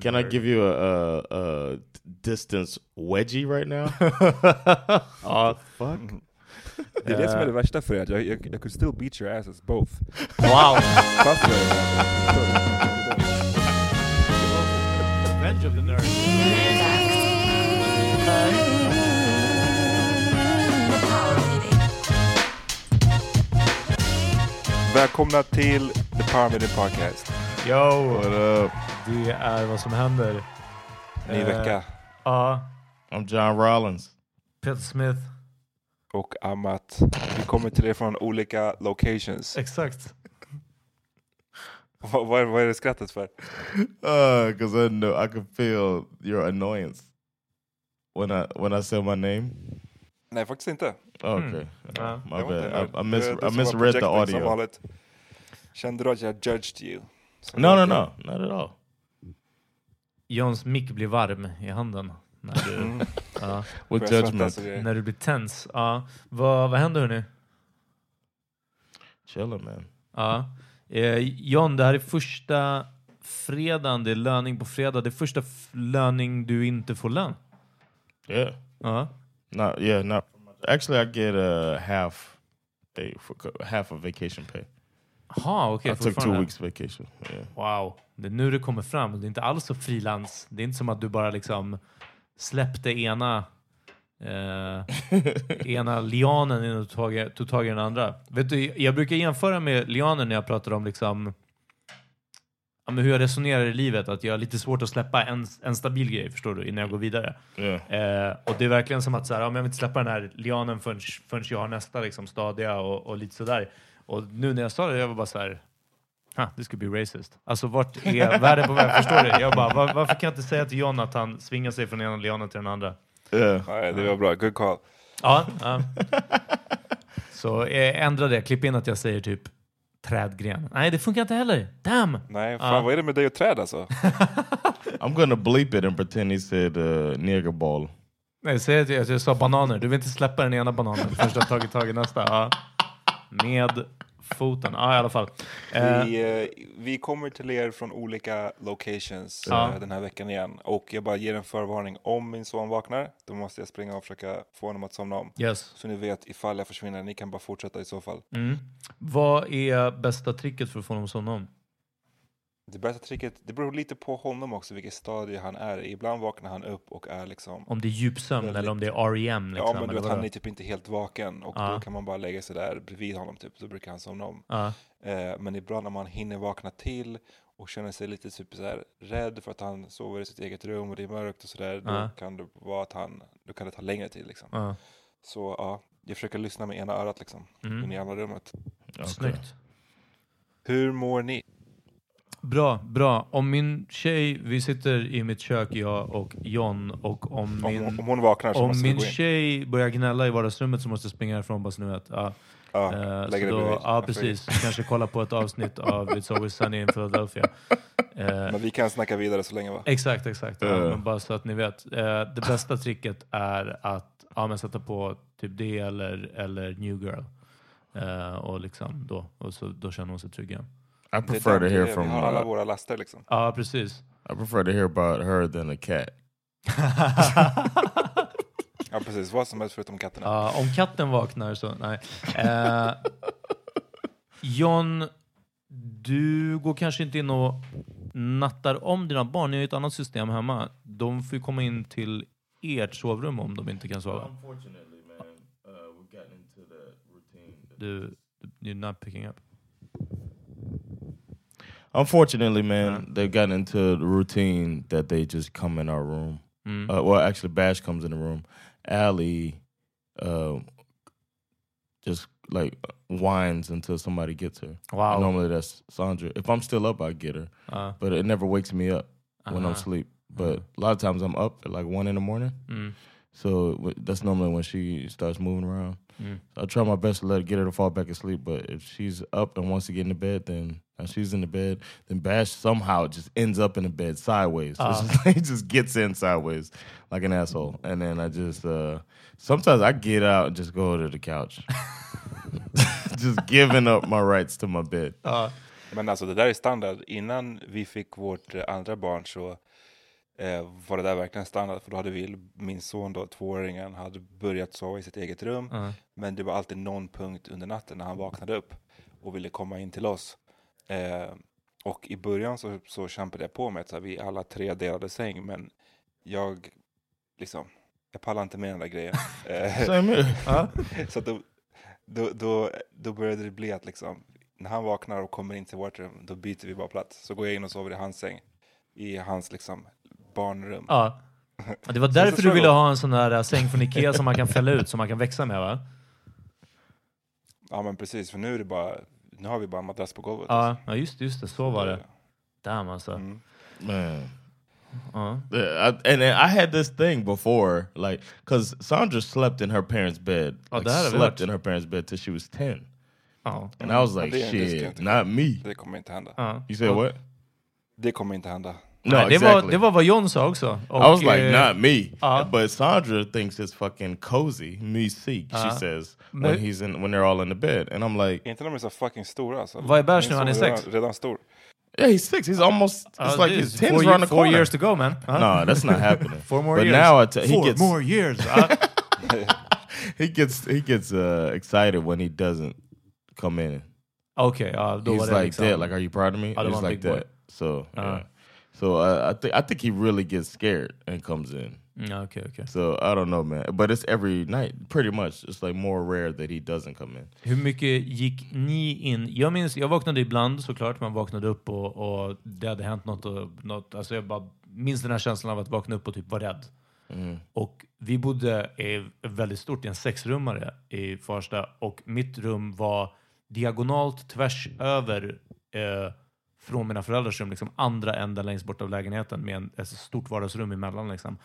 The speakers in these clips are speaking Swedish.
Can I give you a, a, a distance wedgie right now? Ja, Fuck. det är det som är det värsta för er, att jag, jag, jag could still beat your asses both. Wow! Fast jag Revenge of the Nerds. Välkomna till The Power Meeting Podcast. Yo! What up? Det är vad som händer. Ny Eh, vecka. Ja, I'm John Rollins. Peter Smith. Och Amat. Vi kommer till er från olika locations. Exakt. Vad, vad, är, vad är det skrattet för? Because Uh, I know I can feel your annoyance when I when I say my name. Nej, faktiskt inte. Oh, okay, Hmm. Ja. my Jag var inte bad. I, I, mis I misread the audio. Kände du att jag judged you? Som No, no, no, not at all. Johns mick blir varm i handen. När du, Mm. ja, With judgment, när du blir tens. Ja. Vad, vad händer hörni? chilling, man. Ja. Eh, John, det här är första fredagen, det är löning på fredag. Det är första löning du inte får lön. Yeah, Ja. not yeah, not actually. I get a half day for half of vacation pay. Jaha, okej. I took two weeks vacation. Yeah. Wow, det är nu det kommer fram. Det är inte alls så frilans. Det är inte som att du bara liksom släppte ena eh, ena lianen innan du tog, tog tag i den andra. Vet du, jag brukar jämföra med lianen när jag pratar om liksom ja, hur jag resonerar i livet. Att jag har lite svårt att släppa en, en stabil grej, förstår du, innan jag går vidare. Yeah. Eh, och det är verkligen som att så här, ja, jag vill inte släppa den här lianen förrän, förrän jag har nästa liksom, stadiga och, och lite sådär. Och nu när jag sa det, jag var bara så här, Ha, this could be racist. Alltså vart är världen på väg? Förstår du? Jag bara, var, varför kan jag inte säga till John att han svingar sig från ena lianen till den andra? Yeah. Nej, det var bra. Good call. Ja. ja. Så eh, ändra det. Klipp in att jag säger typ trädgren. Nej, det funkar inte heller. Damn! Nej, fan Ja. vad är det med dig och träd alltså? I'm gonna bleep it and pretend he said uh, nigger ball. Nej, säg att jag, jag sa bananer. Du vill inte släppa den ena bananen förrän du har tagit tag i nästa. Ja. Med foten. Ja, i alla fall. Eh, Vi, eh, vi kommer till er från olika locations Ja. eh, den här veckan igen. Och jag bara ger en förvarning. Om min son vaknar, då måste jag springa och försöka få honom att somna om. yes. Så ni vet ifall jag försvinner. Ni kan bara fortsätta i så fall. Mm. Vad är bästa tricket för att få honom att somna om? Det bästa tricket, det beror lite på honom också, vilket stadie han är. Ibland vaknar han upp och är liksom... Om det är djupsömn Väldigt- eller om det är REM? Liksom, ja, men du vet, han är typ inte helt vaken. Och Ja. då kan man bara lägga sig där bredvid honom, typ. Så brukar han somna om. Ja. Eh, men ibland när man hinner vakna till och känner sig lite typ så här, rädd för att han sover i sitt eget rum och det är mörkt och sådär, då Ja. kan det vara att han, då kan det ta längre tid liksom. Ja. Så ja, jag försöker lyssna med ena örat liksom, Mm. in i andra rummet. Okay. Snyggt. Hur mår ni? Bra, bra. Om min tjej, vi sitter i mitt kök, jag och John, och om Om, min, om hon vaknar så om måste vi min gå in. tjej börjar gnälla i vardagsrummet så måste jag springa ifrån bara så ni vet. Ja. Ja, Eh, lägger så det då, bredvid. ja, precis. Kanske kolla på ett avsnitt av It's Always Sunny in Philadelphia. Eh, Men vi kan snacka vidare så länge va? Exakt, exakt. Ja, Ja. men bara så att ni vet. Eh, det bästa tricket är att ja, men sätta på typ det eller, eller New Girl. Eh, och liksom då, och så, då känner hon sig trygg igen. I prefer to hear from Vi har alla uh, våra laster liksom. Ja, precis. I prefer to hear about her than a cat. Ja precis, vad som helst förutom katterna. Ja, om katten vaknar så, nej. Eh, John, du går kanske inte in och nattar om dina barn. Ni har ju ett annat system hemma. De får ju komma in till ert sovrum om de inte kan sova. Unfortunately, man, uh, we've gotten into the routine. Du, you're not picking up. Unfortunately, man, they've gotten into the routine that they just come in our room. Mm. Uh, well, actually, Bash comes in the room. Allie uh, just like whines until somebody gets her. Wow. Normally, that's Sandra. If I'm still up, I get her, Ja. but it never wakes me up when I'm Uh-huh. asleep. But a lot of times I'm up at like one in the morning. Mm. So that's normally when she starts moving around. Mm. I try my best to let her get her to fall back asleep, but if she's up and wants to get in the bed, then and she's in the bed. Then Bash somehow just ends up in the bed sideways. So Ah. just he just gets in sideways like an asshole, and then I just uh, sometimes I get out and just go to the couch, just giving up my rights to my bed. Ja. Men alltså det där är standard. Innan vi fick vårt eh, andra barn så eh, var det där verkligen standard. För då hade vi, min son då, tvååringen, hade börjat sova i sitt eget rum. Ja. Men det var alltid någon punkt under natten när han vaknade upp och ville komma in till oss. Eh, och i början så, så kämpade jag på med att vi alla tre delade säng, men jag liksom, jag pallar inte med den där grejen. Så att då, då, då, då började det bli att liksom, när han vaknar och kommer in till vårt rum, då byter vi bara plats. Så går jag in och sover i hans säng, i hans liksom barnrum. Ja. Det var därför du ville ha en sån där äh, säng från Ikea som man kan fälla ut, som man kan växa med va? Ja men precis, för nu är det bara, nu har vi bara en madrass på golvet. Ja, ja just, det, just det, så var det. Damn alltså. Mm. Man. Ja. Yeah, I, and then I had this thing before, like, because Sandra slept in her parents' bed, Oh, like, slept in her parents' bed till she was ten, Ja. and I was like, shit, not me. Det kommer inte hända. Ja. You said Och- what? Det kommer inte hända. No, Nej, det, exactly. var, det var vad John sa också. I was like, eh, not me. uh, but Sandra thinks it's fucking cozy, mysig. she Uh, says when he's in when they're all in the bed, and I'm like, Inte när de är så fucking stora alltså. Vad är Bash Min nu? Han är son sex? Redan, redan stor. yeah, he's six. He's almost. Ja, it's like det är his ten's four, around the four corner. years to go man. Ja. No, that's not happening. Four more years. but years. now I t- he Four gets more years. Ja. he gets he gets uh, excited when he doesn't come in. Okej, ja, då var he's like that. Like, are you proud of me? I don't He's like that. So, yeah. So uh, I think I think he really gets scared and comes in. Mm, okej, okej. So I don't know, man. But it's every night, pretty much. It's like more rare that he doesn't come in. Hur mycket gick ni in? Jag minns, jag vaknade ibland såklart, man vaknade upp och, och det hade hänt något. Och, något alltså jag bara minns den här känslan av att vakna upp och typ vara rädd. Mm. Och vi bodde i, väldigt stort, i en sexrummare i Farsta och mitt rum var diagonalt tvärs över eh, från mina föräldrars rum, liksom andra änden längst bort av lägenheten med en, ett stort vardagsrum emellan. Liksom.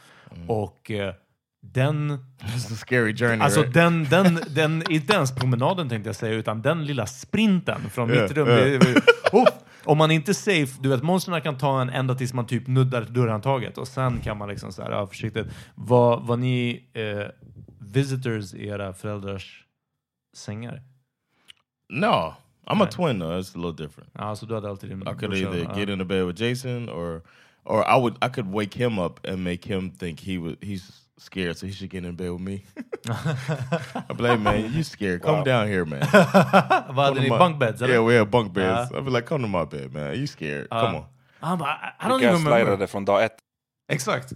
Och eh, den It's a scary journey. Alltså right? den, den, den, inte ens promenaden tänkte jag säga, utan den lilla sprinten från Ja, mitt rum. det- oh, om man inte är safe, du vet monstren kan ta en ända tills man typ nuddar dörrhandtaget och sen kan man liksom så här, ja, försiktigt. Var, var ni eh, visitors i era föräldrars sängar? no, I'm a twin though. It's a little different. Ja, så du hade alltid din I could brorsa, either ja. get in the bed with Jason or or I would I could wake him up and make him think he was he's scared, so he should get in bed with me. I'd be like, man, you scared? Come Wow. down here, man. Vad hade ni? Bunk beds? Yeah, we have bunk beds. Uh. I'd be like, come to my bed, man. You scared? Uh. Come on. Han bara, I, I don't Vilka even remember. slidade från dag ett. Exakt.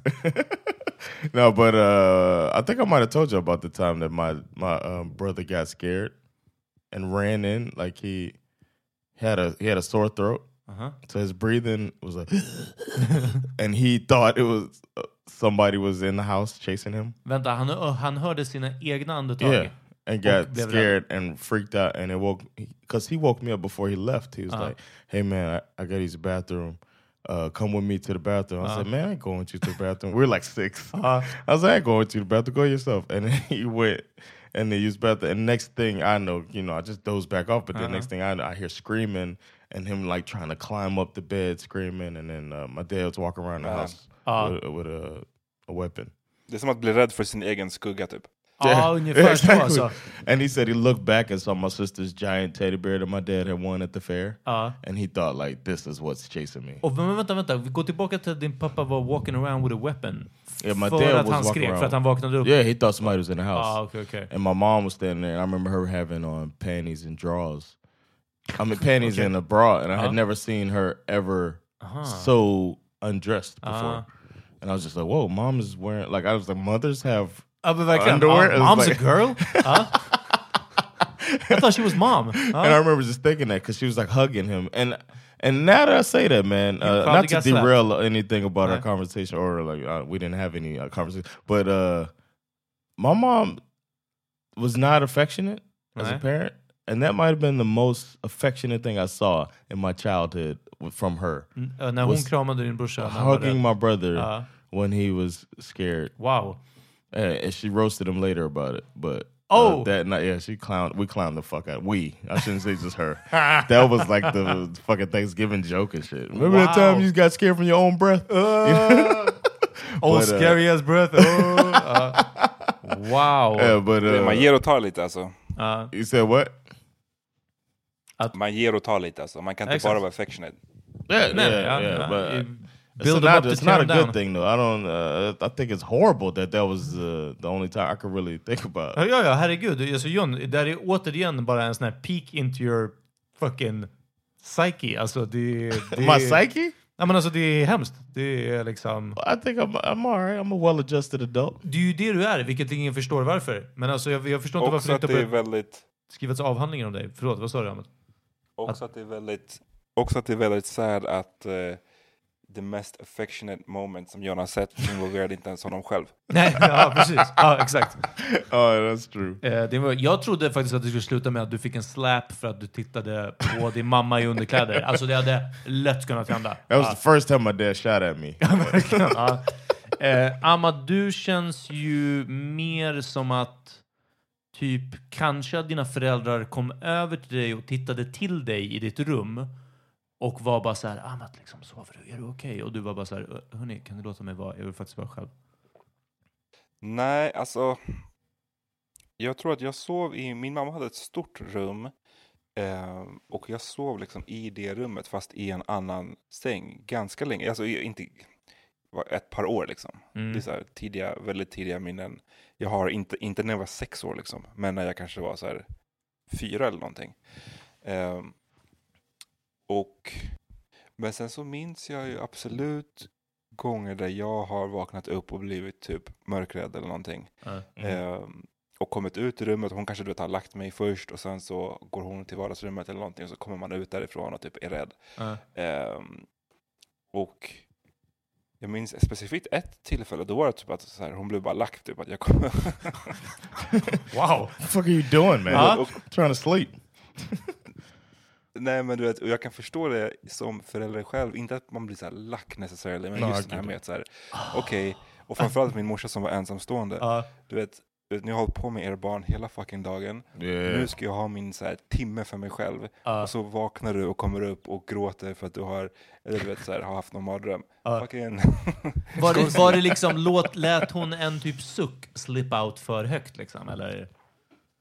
no, but uh, I think I might have told you about the time that my my um, brother got scared and ran in like he had a he had a sore throat, Uh-huh. so his breathing was like, and he thought it was uh, somebody was in the house chasing him. Vänta, han, han hörde sina egna andetag. Yeah, and got scared and freaked out, and it woke because he woke me up before he left. He was Uh-huh. like, "Hey man, I, I got to use the bathroom." Uh, come with me to the bathroom. I Uh-huh. said, "Man, I ain't going to the bathroom." We're like 6 Uh-huh. I was like, "I ain't going to the bathroom. Go yourself." And then he went, in the used bathroom. And next thing I know, you know, I just doze back off. But then Uh-huh. next thing I know, I hear screaming and him like trying to climb up the bed, screaming. And then uh, my dad was walking around the Uh, house uh. with, with a, a weapon. Det är som att bli rädd för sin egen skugga typ. Ja, ungefär så alltså. And he said he looked back and saw my sister's giant teddy bear that my dad had won at the fair. Ja. And he thought like, this is what's chasing me. Och men vänta, vänta. Vi går tillbaka till att din pappa var walking around with a weapon. Yeah, my för dad att was han walking skrek, around. att han vaknade upp. Yeah, he thought somebody was in the house. Ah, okay, okay. And my mom was standing there, and I remember her having on panties and drawers. I mean, panties Okay. and a bra, and I had Uh-huh. never seen her ever Uh-huh. so undressed before. Uh-huh. And I was just like, "Whoa, mom is wearing like I was like, mothers have Ja, men verkligen. Underwear? It was mom's like- a girl? Ja. I thought she was mom. And I remember just thinking that because she was like hugging him, and and now that I say that, man, uh, not to got slapped. derail anything about our conversation, or like uh, we didn't have any uh, conversation, but uh, my mom was not affectionate as a parent, and that might have been the most affectionate thing I saw in my childhood from her. När hon kramade din brorsa. när han var Hugging my brother Ja. when he was scared, Wow. Uh, and she roasted him later about it, but. Oh. uh, that night, yeah, she clowned. We clowned the fuck out. We, I shouldn't say just her. that was like the fucking Thanksgiving joke and shit. Remember that time you got scared from your own breath? Oh, But, uh, scary as breath. Oh. Ja. Wow. Yeah, but uh, Man ger och tar lite alltså. Ja. you said what? Man ger och tar lite alltså. Man kan inte Exakt. bara vara affectionate. Yeah, Nej, yeah, ja, yeah. ja. But You it's build not, up it's not a them good down. thing though. I don't. Uh, I think it's horrible that that was uh, the only time I could really think about. Ja, ja, ja, herregud. Alltså, John, där är återigen bara en sån här peek into your fucking psyche. Alltså, det, det My psyche? Ja, men alltså, det är hemskt. Det är liksom... I think I'm I'm all right. I'm a well-adjusted adult. Det är ju det du är, vilket ingen förstår varför. Men alltså, jag, jag förstår inte varför att det inte har väldigt... skrivits avhandlingar om dig. Förlåt, vad sa du? Ahmed? Också att det är väldigt... Också att det är väldigt sad att uh, the mest affectionate moment som John har sett involverade inte ens honom själv. Nej, ja precis. Ja, exakt. Oh, that's true. Eh, det var, jag trodde faktiskt att det skulle sluta med att du fick en slap för att du tittade på din mamma i underkläder. Alltså det hade lätt kunnat hända. That was Ja. the first time my dad shot at me. Ja. eh, Ahmad, du känns ju mer som att typ kanske att dina föräldrar kom över till dig och tittade till dig i ditt rum och var bara så här, Ahmad, liksom, sover du? Är du okej? Och du var bara så här, hörni, kan du låta mig vara? Jag vill faktiskt vara själv. Nej, alltså... Jag tror att jag sov i... Min mamma hade ett stort rum. Eh, och jag sov liksom i det rummet fast i en annan säng ganska länge. Alltså inte ett par år liksom. Mm. Det är så här tidiga, väldigt tidiga minnen. Jag har inte, inte när jag var sex år liksom, men när jag kanske var så här fyra eller någonting. Eh, och, men sen så minns jag ju absolut gånger där jag har vaknat upp och blivit typ mörkrädd eller någonting. Ja. Ehm, och kommit ut i rummet, hon kanske du vet, har lagt mig först och sen så går hon till vardagsrummet eller någonting och så kommer man ut därifrån och typ är rädd. Ja. Ehm, och jag minns specifikt ett tillfälle, då var det typ att så här, hon blev bara lack, typ att jag kom... Wow! What the fuck are you doing, man? Huh? Trying to sleep. Nej men du vet, och jag kan förstå det som förälder själv, inte att man blir så här lack necessarily, men just det här med att så här, okej, och framförallt min morsa som var ensamstående, Ja. du vet, du vet, ni har hållit på med er barn hela fucking dagen, Yeah. nu ska jag ha min så här, timme för mig själv, Ja. och så vaknar du och kommer upp och gråter för att du har, eller du vet, så här, har haft någon mardröm. Ja. Fucking... Var det, var det liksom, låt, lät hon en typ suck slip out för högt liksom? Eller?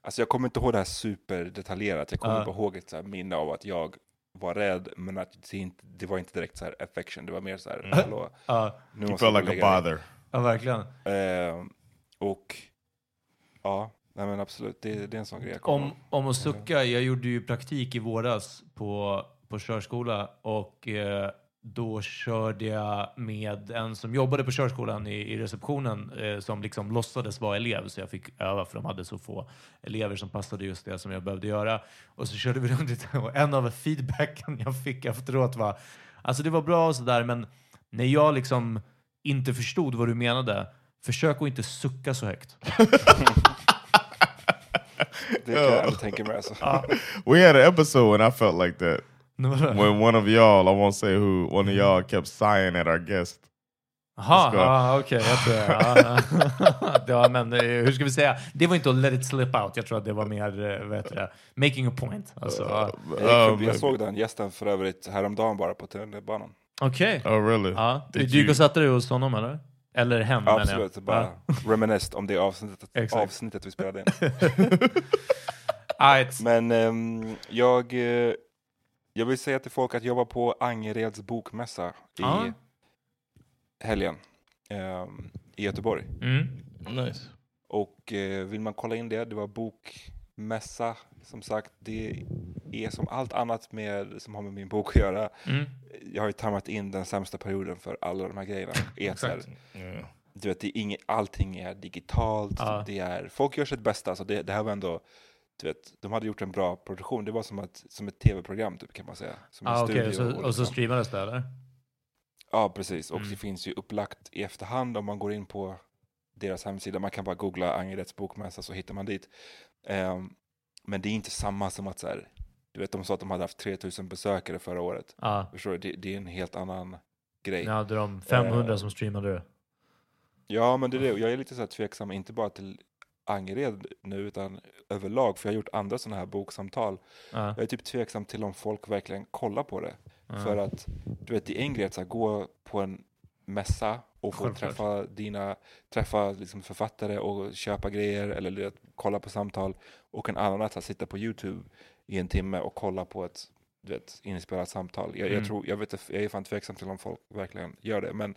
Alltså jag kommer inte ihåg det här superdetaljerat, jag kommer Ja. bara ihåg ett så här minne av att jag var rädd, men att det, inte, det var inte direkt så här affection, det var mer så här, hallå, Ja, nu You måste felt like a lägga dig." bother. ja verkligen. Eh, och ja, nej men absolut, det, det är en sån grej jag Om, om att sucka, jag gjorde ju praktik i våras på, på körskola och eh, då körde jag med en som jobbade på körskolan i, i receptionen eh, som liksom låtsades vara elev så jag fick öva för de hade så få elever som passade just det som jag behövde göra. Och så körde vi runt lite och en av feedbacken jag fick efteråt var alltså det var bra och sådär men när jag liksom inte förstod vad du menade försök att inte sucka så högt. Det kan jag tänka mig alltså. We had an episode when I felt like that. When one of y'all, I won't say who, one of y'all kept sighing at our guest. Jaha, okej. jag tror ja, ja, men eh, hur ska vi säga? Det var inte att let it slip out. Jag tror att det var mer, eh, vad heter det, making a point. Alltså. Jag, förbi- Um, jag såg den gästen för övrigt häromdagen bara på tunnelbanan. Okej. Oh really? Ja. Du gick you- och satte dig hos honom eller? Eller hem menar jag. Absolut, bara reminisced om det avsnittet, avsnittet vi spelade in. Right. Men ehm, jag, eh, jag vill säga till folk att jag var på Angereds bokmässa i Ja. helgen ehm, i Göteborg. Mm. Nice. Och eh, vill man kolla in det, det var bokmässa. Som sagt, det är som allt annat med, som har med min bok att göra. Mm. Jag har ju tajmat in den sämsta perioden för alla de här grejerna. Exakt. Yeah. du vet, det är inget, allting är digitalt. Ja. Det är, folk gör sitt bästa. Så det, det här var ändå, du vet, de hade gjort en bra produktion. Det var som ett, som ett tv-program typ, kan man säga. Som Ah, okej, studio så, och så streamades det eller? Ja, precis. Och Mm. det finns ju upplagt i efterhand om man går in på deras hemsida. Man kan bara googla Angereds bokmässa så hittar man dit. Ehm, men det är inte samma som att så här, du vet, de sa att de hade haft 3000 besökare förra året. Ja. Förstår du? Det, det är en helt annan grej. Nu hade de 500 Eh. som streamade det. Ja, men det är det. Och Jag är lite så här tveksam, inte bara till Angered nu, utan överlag. För jag har gjort andra sådana här boksamtal. Ja. Jag är typ tveksam till om folk verkligen kollar på det. Ja. För att, du vet, det är en grej att här, gå på en mässa och få Självklart. träffa dina, träffa liksom författare och köpa grejer eller kolla på samtal. Och en annan att här, sitta på YouTube i en timme och kolla på ett du vet, inspelat samtal. Jag, Mm. jag, tror, jag, vet, jag är fan tveksam till om folk verkligen gör det. Men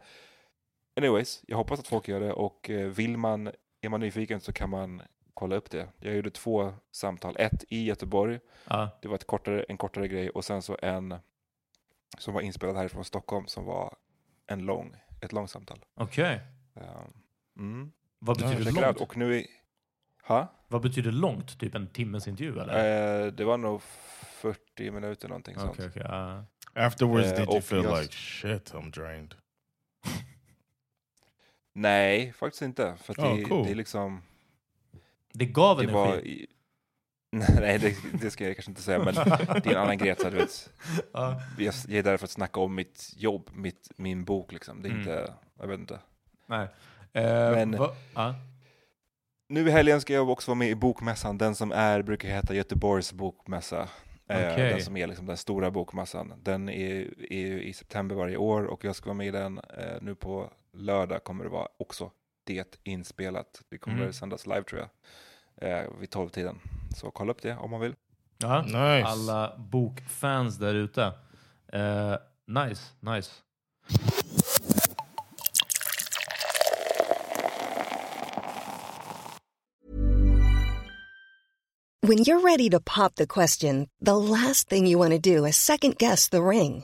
anyways, jag hoppas att folk gör det och eh, vill man, är man nyfiken så kan man kolla upp det. Jag gjorde två samtal, ett i Göteborg Ja. det var ett kortare, en kortare grej och sen så en som var inspelad härifrån Stockholm som var en lång, ett långsamtal. Okej. Um, mm. Vad Ja, betyder out. långt? Och nu är... Ha? Vad betyder långt? Typ en timmes intervju eller? Eh, det var nog 40 minuter någonting Okej, sånt. okej. ja. Afterwards, Uh, did you feel jag- like shit? I'm drained. Nej, faktiskt inte. För att Oh, det, cool. det är liksom... Det gav Det energi. var... I, nej, det, det ska jag kanske inte säga, men det är en annan grej. Så du vet, Ja. jag, jag är där för att snacka om mitt jobb, mitt, min bok. Liksom. Det är Mm. inte... Jag vet inte. Nej. Eh, Men- ja. Nu i helgen ska jag också vara med i bokmässan, den som är, brukar heta Göteborgs bokmässa. Eh, Okej. Den som är liksom den stora bokmässan. Den är, är ju i september varje år och jag ska vara med i den. Eh, nu på lördag kommer det vara också det inspelat. Det kommer Mm. sändas live tror jag. Eh, vid 12-tiden. Så kolla upp det om man vill. Ja. Nice. Alla bokfans där ute. Eh, nice, nice. When you're ready to pop the question, the last thing you want to do is second guess the ring.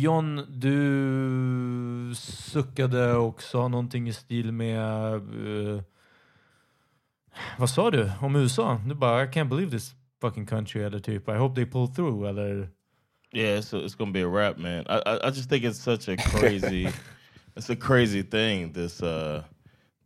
John, du suckade och sa någonting i stil med... eh, vad sa du om USA? Du bara, I can't believe this fucking country, eller typ, I hope they pull through, eller... Yeah, it's, it's gonna be a wrap, man. I, I I just think it's such a crazy, it's a crazy thing. This uh,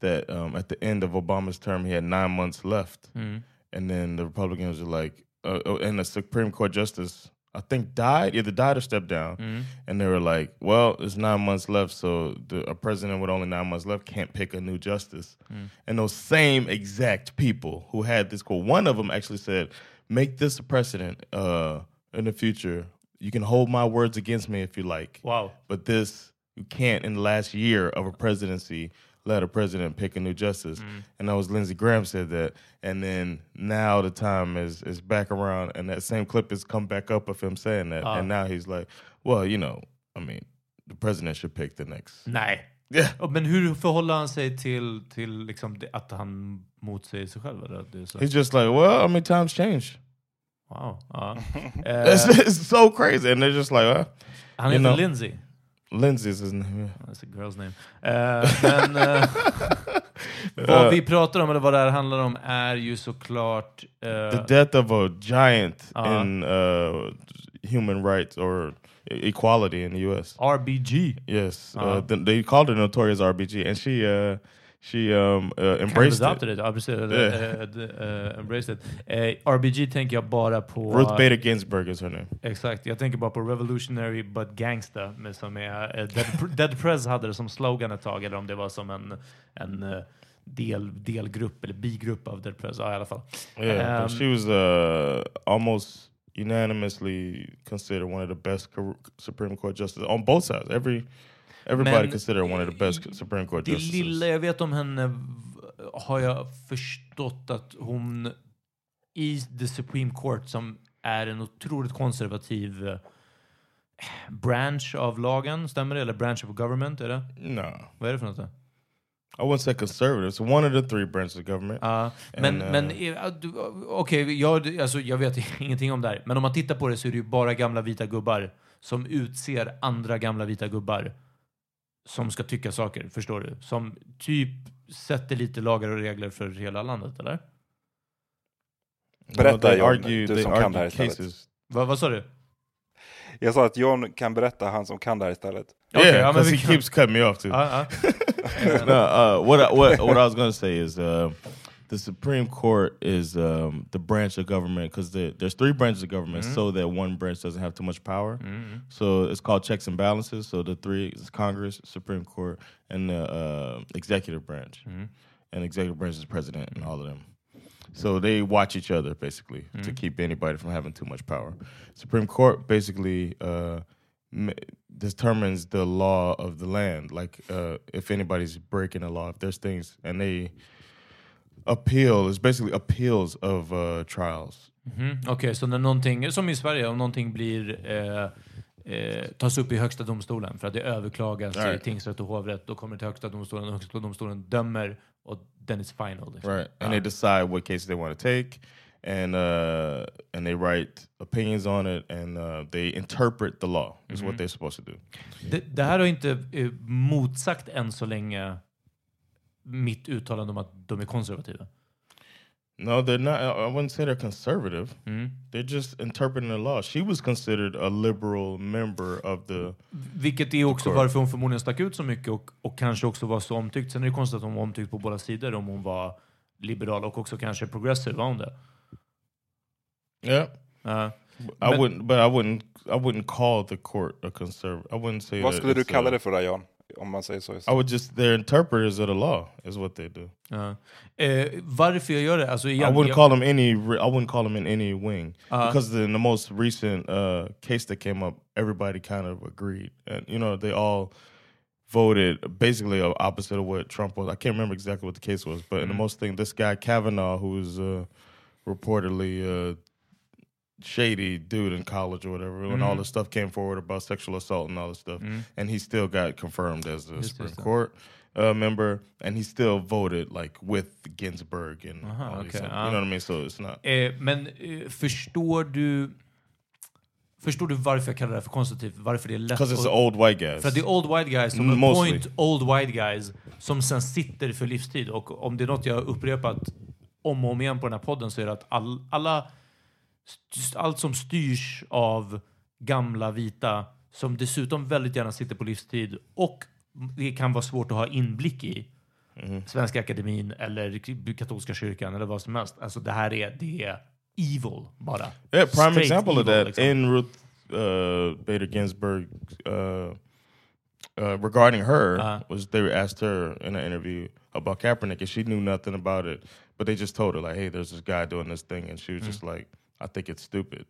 that um, at the end of Obama's term, he had nine months left, Mm. and then the Republicans were like, uh, oh, and the Supreme Court justice, I think, died, either died or stepped down, Mm. and they were like, well, there's nine months left, so the, a president with only nine months left can't pick a new justice. Mm. And those same exact people who had this quote, one of them actually said, make this a precedent uh, in the future. You can hold my words against me if you like. Wow. But this, you can't in the last year of a presidency let a president pick a new justice. And that was Lindsey Graham said that. And then now the time is is back around and that same clip has come back up of him saying that. Ah. And now he's like, well, you know, I mean, the president should pick the next. Nej. Yeah. Men hur förhåller han sig till, till liksom att han motsäger sig själv? Eller? Det är så. He's just like, well, I mean, times change. Wow. Ja. It's, it's so crazy. And they're just like, well, han you heter know. Lindsay. Lindsay's his name. That's a girl's name. Eh, men eh, vad vi pratar om, eller vad det här handlar om, är ju såklart... eh, the death of a giant Uh-huh. in uh, human rights or equality in the U.S. RBG. Yes, uh, th- they called her Notorious RBG, and she uh, she um, uh, Kind of embraced adopted it. it. Precis. Eller, Yeah. eh, d- eh, embraced it. Eh, RBG tänker jag bara på... Ruth Bader Ginsburg is her name. Exakt, jag tänker bara på Revolutionary but Gangsta med, som är, eh, Dead, Dead Prez hade det som slogan ett tag, eller om det var som en, en eh, del, delgrupp eller bigrupp av Dead Prez. Ja, i alla fall. Yeah, Um, she was uh, almost unanimously considered one of the best Supreme Court justices on both sides. Every everybody Men- considered her one of the best Supreme Court Det justices. lilla jag vet om henne har jag förstått att hon i the Supreme Court som är en otroligt konservativ eh, branch av lagen, stämmer det? Eller branch of government, är det? No, Vad är det för något? då? I wouldn't say conservative. It's one of the three branches of government. Ja, men, men uh, eh, du- okej, jag, alltså, jag vet ingenting om det här. Men om man tittar på det så är det ju bara gamla vita gubbar som utser andra gamla vita gubbar som ska tycka saker, förstår du? Som typ sätter lite lagar och regler för hela landet, eller? Berätta, they John, argue, du som kan det här istället. Va, vad sa du? Jag sa att John kan berätta, han som kan det här istället. Yeah, men because he keeps cutting me off too. Ja, ja. no, uh, what I, what what I was going to say is uh, the Supreme Court is um, the branch of government because there's three branches of government, so that one branch doesn't have too much power. So it's called checks and balances. So the three is Congress, Supreme Court, and the uh, executive branch. And executive branch is president and all of them. So they watch each other basically to keep anybody from having too much power. Supreme Court basically uh, determines the law of the land. Like uh, if anybody's breaking the law, if there's things, and they appeal is basically appeals of uh, trials. Mhm, Okej, så när någonting, som i Sverige, om någonting blir eh, eh, tas upp i högsta domstolen för att det överklagas i Right. tingsrätt och hovrätt, då kommer det till högsta domstolen och högsta domstolen dömer och then it's final. Liksom. Right. And they decide what cases they want to take, and uh, and they write opinions on it, and uh, they interpret the law. Is what they're supposed to do. Det, det här har inte eh, motsagt än så länge mitt uttalande om att de är konservativa. No, they're not. I wouldn't say they're conservative. Mm. They're just interpreting the law. She was considered a liberal member of the. Vilket är också Court. varför hon förmodligen stack ut så mycket och, och kanske också var så omtyckt. Sen är det konstigt att hon var omtyckt på båda sidor om hon var liberal och också kanske progressive. Var hon det? Yeah, Ja. I But- wouldn't. But I wouldn't. I wouldn't call the court a conservative. I wouldn't say. Vad skulle du kalla a- det för då, John? Om man säger så. I would just. They're interpreters of the law. Is what they do. Ja. Eh, varför jag gör det? Alltså, I igen, wouldn't jag- call them any. re- I wouldn't call them in any wing Uh-huh. because in the most recent uh, case that came up, everybody kind of agreed, and you know they all voted basically o- opposite of what Trump was. I can't remember exactly what the case was, but in the most thing, this guy Kavanaugh, who's uh, reportedly uh, shady dude in college or whatever, when all this stuff came forward about sexual assault and all this stuff, and he still got confirmed as Just Supreme Court uh, member, and he still voted like with Ginsburg and Aha, all these okay. Ah. you know what I mean. So it's not. Eh, men eh, förstår du Förstår du varför jag kallar det här för konservativt? Varför det är lätt Because it's old white guys. För att det är old white guys som Mostly. appoint old white guys som sen sitter för livstid. Och om det är något jag har upprepat om och om igen på den här podden så är det att all, alla, allt som styrs av gamla vita som dessutom väldigt gärna sitter på livstid och det kan vara svårt att ha inblick i Mm. Svenska Akademin eller katolska kyrkan eller vad som helst. Alltså det här är, det är evil bara. Yeah, prime Straight example of evil, that liksom. in Ruth uh, Bader Ginsburg uh, uh, regarding her Uh-huh. was they asked her in an interview about Kaepernick and she knew nothing about it, but they just told her like, "Hey, there's this guy doing this thing," and she was just like, "I think it's stupid."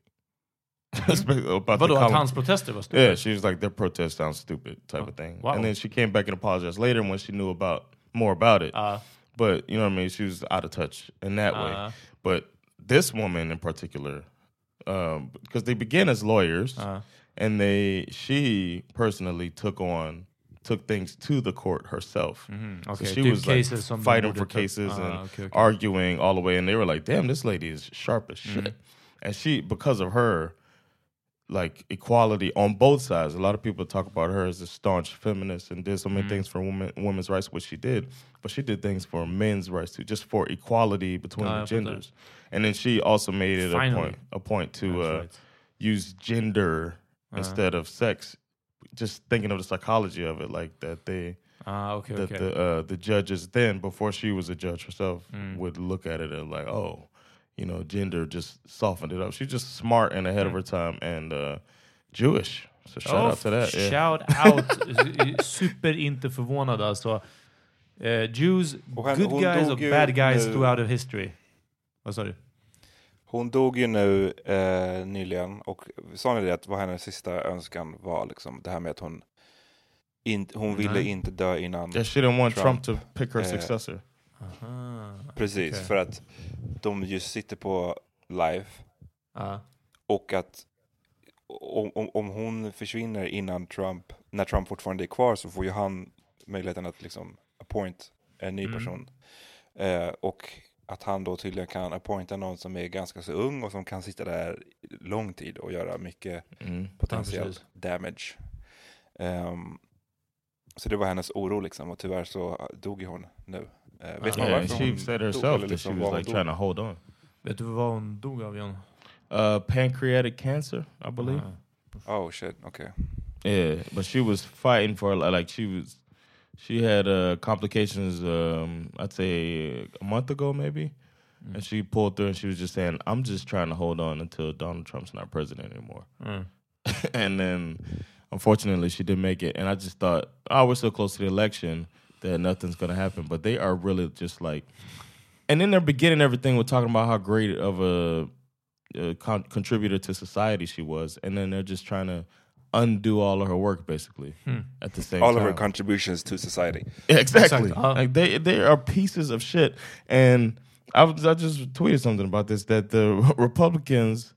Especially about Vadå, the att hans protester var stupid? Yeah, she was like, "Their protest sounds stupid," type of thing. wow. And then she came back and apologized later when she knew about more about it. Uh, but you know what I mean? She was out of touch in that way. Uh. But this woman in particular, um, because they begin as lawyers, Uh. and they she personally took on took things to the court herself. Mm-hmm. Okay, So she typ was like fighting for cases Ah, and okay, okay. arguing all the way, and they were like, "Damn, this lady is sharp as shit." And she, because of her, like equality on both sides. A lot of people talk about her as a staunch feminist and did so many things for women women's rights, which she did. But she did things for men's rights too, just for equality between Ah, the jag fattar. genders. And then she also made it a point a point to uh, right. use gender Uh-huh. instead of sex. Just thinking of the psychology of it, like that they ah, okay, that okay. the uh, the judges then before she was a judge herself Mm. would look at it and like oh you know gender just softened it up she's just smart and ahead of her time and uh, Jewish so shout Oh, out to that yeah. Shout out! Super inte förvånad alltså. Eh, Jews, han- good hon guys och bad guys nu- throughout of history. Vad sa du? Hon dog ju nu eh, nyligen och sa ni det att vad hennes sista önskan var liksom det här med att hon in, hon ville Nej. inte dö innan. yeah she didn't want Trump, Trump, to pick her eh, successor Aha. Precis, okej. för att de just sitter på live Ja. och att om, om, om hon försvinner innan Trump, när Trump fortfarande är kvar så får ju han möjligheten att liksom appoint en ny Mm. person. Eh, och att han då tydligen kan appointa någon som är ganska så ung och som kan sitta där lång tid och göra mycket mm. potentiell precis. damage. Ehm, så det var hennes oro liksom och tyvärr så dog ju hon nu. Eh, vet man yeah, varför she hon said herself eller that she was like trying to hold on Vet du vad hon dog av John? uh, pancreatic cancer I believe Ah. Oh shit, okay. Yeah, but she was fighting for like she was. She had uh, complications. Um, I'd say a month ago, maybe, and she pulled through. And she was just saying, "I'm just trying to hold on until Donald Trump's not president anymore." Mm. and then, unfortunately, she didn't make it. And I just thought, "Oh, we're so close to the election that nothing's gonna happen." But they are really just like, and then they're beginning everything with talking about how great of a, a con- contributor to society she was, and then they're just trying to undo all of her work basically at the same All time. of her contributions to society. Yeah, exactly. Exactly. Uh, like they they are pieces of shit. And I was I just tweeted something about this that the Republicans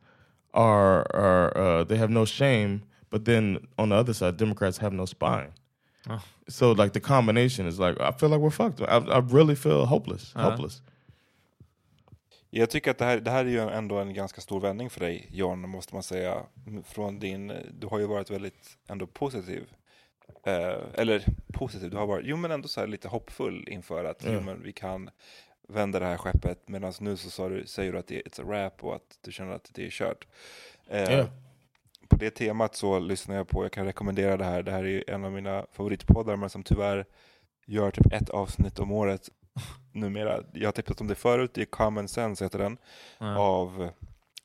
are are uh, they have no shame, but then on the other side, Democrats have no spine. Oh. So like the combination is like I feel like we're fucked. I, I really feel hopeless, Uh-huh. hopeless. Jag tycker att det här, det här är ju ändå en ganska stor vändning för dig, John, måste man säga. Från din, du har ju varit väldigt ändå positiv. Eh, eller positiv, du har varit, jo men ändå så här lite hoppfull inför att jo, Ja. men vi kan vända det här skeppet. Medan nu så sa du, säger du att det är it's a wrap och att du känner att det är kört. Eh, Ja. På det temat så lyssnar jag på, jag kan rekommendera det här, det här är en av mina favoritpoddar men som tyvärr gör typ ett avsnitt om året numera. Jag har tipsat om det förut, det är Common Sense heter den Ja. av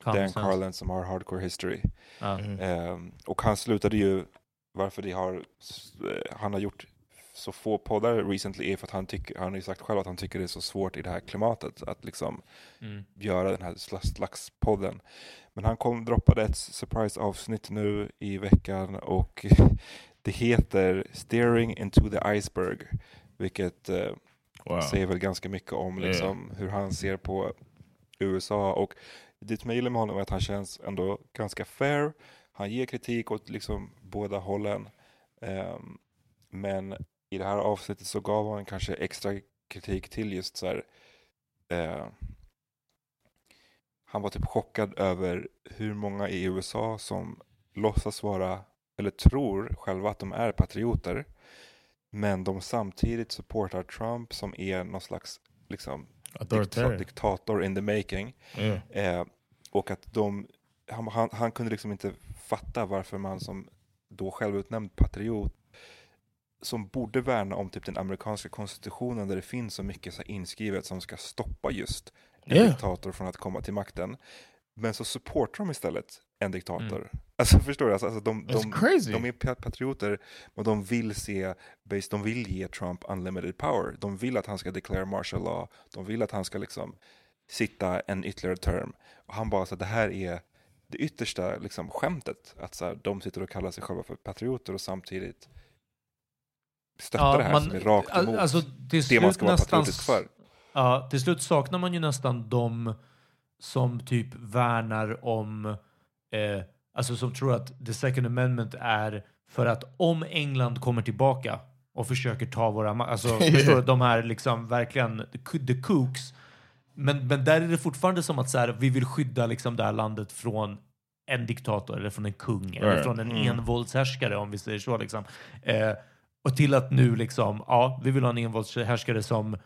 Common Dan sense. Carlin som har Hardcore History. Mm. Ehm, och han slutade ju, varför det har, eh, han har gjort så få poddar recently är för att han, tycker, han har ju sagt själv att han tycker det är så svårt i det här klimatet att liksom Mm. göra den här slags, podden. Men han kom, droppade ett surprise avsnitt nu i veckan och det heter Steering into the Iceberg, vilket eh, Wow. säger väl ganska mycket om liksom, hur han ser på USA. Och det som jag gillar med honom är att han känns ändå ganska fair. Han ger kritik åt liksom båda hållen. Ehm, men i det här avsnittet så gav han kanske extra kritik till just så här. eh, han var typ chockad över hur många i USA som låtsas vara, eller tror själva att de är patrioter. Men de samtidigt supportar Trump som är någon slags liksom, diktator in the making. Yeah. Eh, och att de, han, han, han kunde liksom inte fatta varför man som då självutnämnd patriot som borde värna om typ den amerikanska konstitutionen där det finns så mycket så inskrivet som ska stoppa just en Yeah. diktator från att komma till makten. Men så supportar de istället en diktator. Mm. Alltså förstår du? Alltså, alltså, de, de, de är pa- patrioter, men de vill se, de vill ge Trump unlimited power. De vill att han ska declare martial law. De vill att han ska liksom sitta en ytterligare term. Och han bara så att det här är det yttersta liksom, skämtet. Att så här, de sitter och kallar sig själva för patrioter och samtidigt stöttar det här som är rakt emot alltså, till det man ska vara nästan patriotisk för. Ja, till slut saknar man ju nästan de som typ värnar om, eh, alltså som tror att the second amendment är för att om England kommer tillbaka och försöker ta våra alltså förstår du, de här liksom verkligen the kooks. Men, men där är det fortfarande som att så här, vi vill skydda liksom det här landet från en diktator eller från en kung eller Right. från en Mm. envåldshärskare om vi säger så. Liksom. Eh, och till att nu liksom, ja, vi vill ha en envåldshärskare som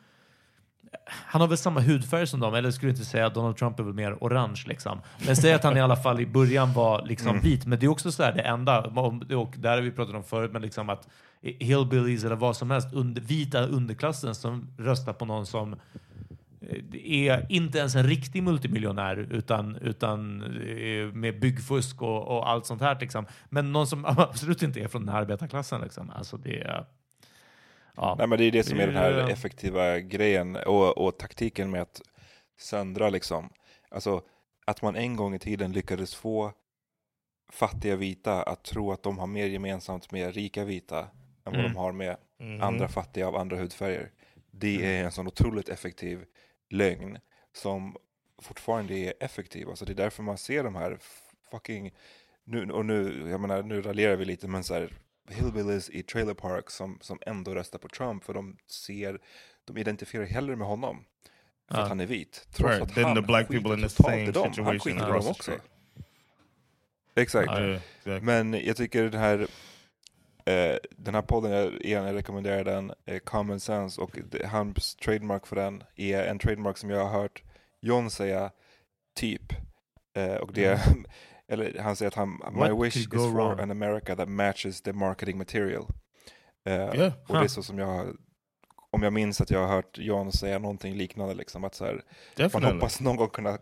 han har väl samma hudfärg som dem, eller skulle inte säga att Donald Trump är väl mer orange liksom. Men säg att han i alla fall i början var liksom Mm. vit. Men det är också så här det enda, och där har vi pratat om förut, men liksom att hillbillies eller vad som helst, under, vita underklassen som röstar på någon som är inte ens en riktig multimiljonär utan, utan eh, med byggfusk och, och allt sånt här. Liksom. Men någon som absolut inte är från den här arbetarklassen. Liksom. Alltså det är... Ja. Nej, men det är det som är den här effektiva grejen och, och taktiken med att söndra liksom. Alltså att man en gång i tiden lyckades få fattiga vita att tro att de har mer gemensamt med rika vita än vad Mm. de har med Mhm. andra fattiga av andra hudfärger. Det är en sån otroligt effektiv lögn som fortfarande är effektiv. Alltså det är därför man ser de här fucking, nu, och nu, jag menar, nu raljerar vi lite, men så här, hillbillies i trailer park som, som ändå röstar på Trump för de ser, de identifierar hellre med honom för Ja. att han är vit. Trots Right, att then han the black people in the same dem. Han skiter i dem också. Exakt. Yeah, exactly. Men jag tycker den här den här podden, jag, igen, jag rekommenderar den, eh, Common Sense, och hans trademark för den är en trademark som jag har hört John säga, typ. Eh, och det, eller han säger att han, my Mm. Wish is for wrong? an America that matches the marketing material. Eh, Yeah. och det är så som jag om jag minns att jag har hört John säga någonting liknande, liksom, att så här, man hoppas någon gång kunna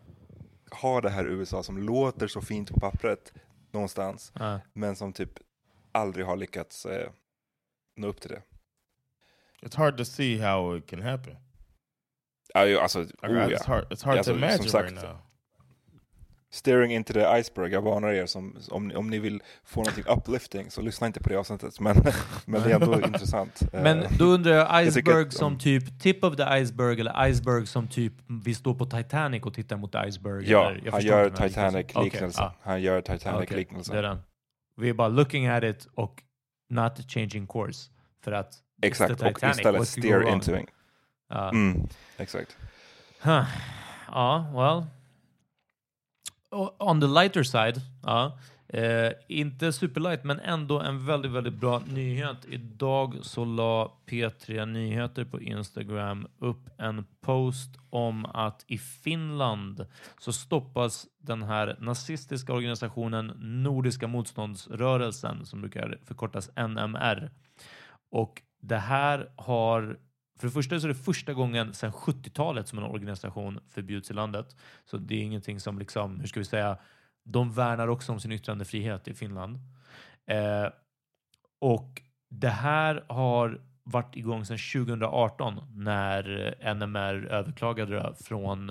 ha det här USA som låter så fint på pappret någonstans, Ja. men som typ aldrig har lyckats eh, nå upp till det. It's hard to see how it can happen. Ja, alltså, oh, ja. It's hard. It's hard Alltså, to som imagine sagt, right now. Staring into the iceberg, jag varnar er, som, om, ni- om ni vill få någonting uplifting så lyssna inte på det avsnittet, men, men det är ändå intressant. Eh, Men då undrar jag, Jag iceberg att, som um, typ tip of the iceberg eller iceberg som typ vi står på Titanic och tittar mot iceberg? ja, eller, jag han gör. Titanic-liknelsen. Okej, Han gör Titanic-liknelsen. det är den. Vi är bara looking at it och not changing course. För att Exakt, och istället what could go steer into it. Uh, ja. Mm, exakt. Huh. Ja, well. On the lighter side, ja. Eh, inte superlight, men ändå en väldigt, väldigt bra nyhet. Idag så la P3 Nyheter på Instagram upp en post om att i Finland så stoppas den här nazistiska organisationen Nordiska motståndsrörelsen som brukar förkortas NMR. Och det här har för det första så är det första gången sedan 70-talet som en organisation förbjuds i landet. Så det är ingenting som liksom, hur ska vi säga, de värnar också om sin yttrandefrihet i Finland. Eh, och det här har varit igång sedan 2018 när NMR överklagade det från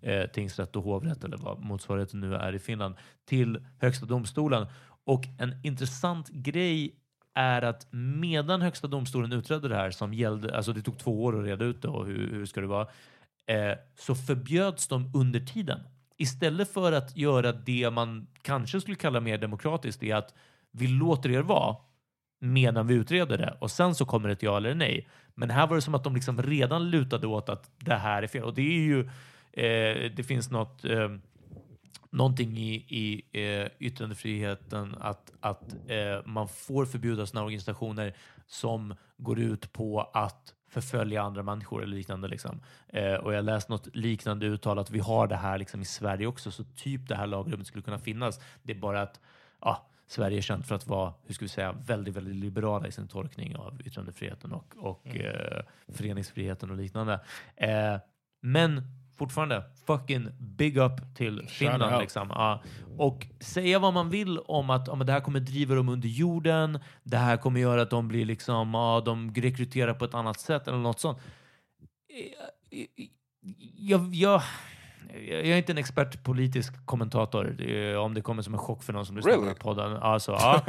eh, tingsrätt och hovrätt eller vad motsvarigheten nu är i Finland till Högsta domstolen. Och en intressant grej är att medan Högsta domstolen utredde det här som gällde, alltså det tog två år att reda ut det och hur, hur ska det vara, eh, så förbjöds de under tiden. Istället för att göra det man kanske skulle kalla mer demokratiskt, är att vi låter er vara medan vi utreder det och sen så kommer ett ja eller nej. Men här var det som att de liksom redan lutade åt att det här är fel. Och det är ju, eh, det finns något eh, någonting i, i eh, yttrandefriheten att, att eh, man får förbjuda sådana organisationer som går ut på att förfölja andra människor eller liknande. Liksom. Eh, och jag läste något liknande uttal att vi har det här liksom i Sverige också, så typ det här lagrummet skulle kunna finnas. Det är bara att ja, Sverige är känt för att vara, hur ska vi säga, väldigt, väldigt liberala i sin tolkning av yttrandefriheten och, och Mm. eh, föreningsfriheten och liknande. Eh, men fortfarande, fucking big up till Finland. Liksom. Ja. Och säga vad man vill om att ja, det här kommer driva dem under jorden, det här kommer göra att de blir liksom, ja, de rekryterar på ett annat sätt eller något sånt. Eh, eh, Jag, jag, jag är inte en expert politisk kommentator, eh, om det kommer som en chock för någon som lyssnar Really? på podden. Alltså, ja.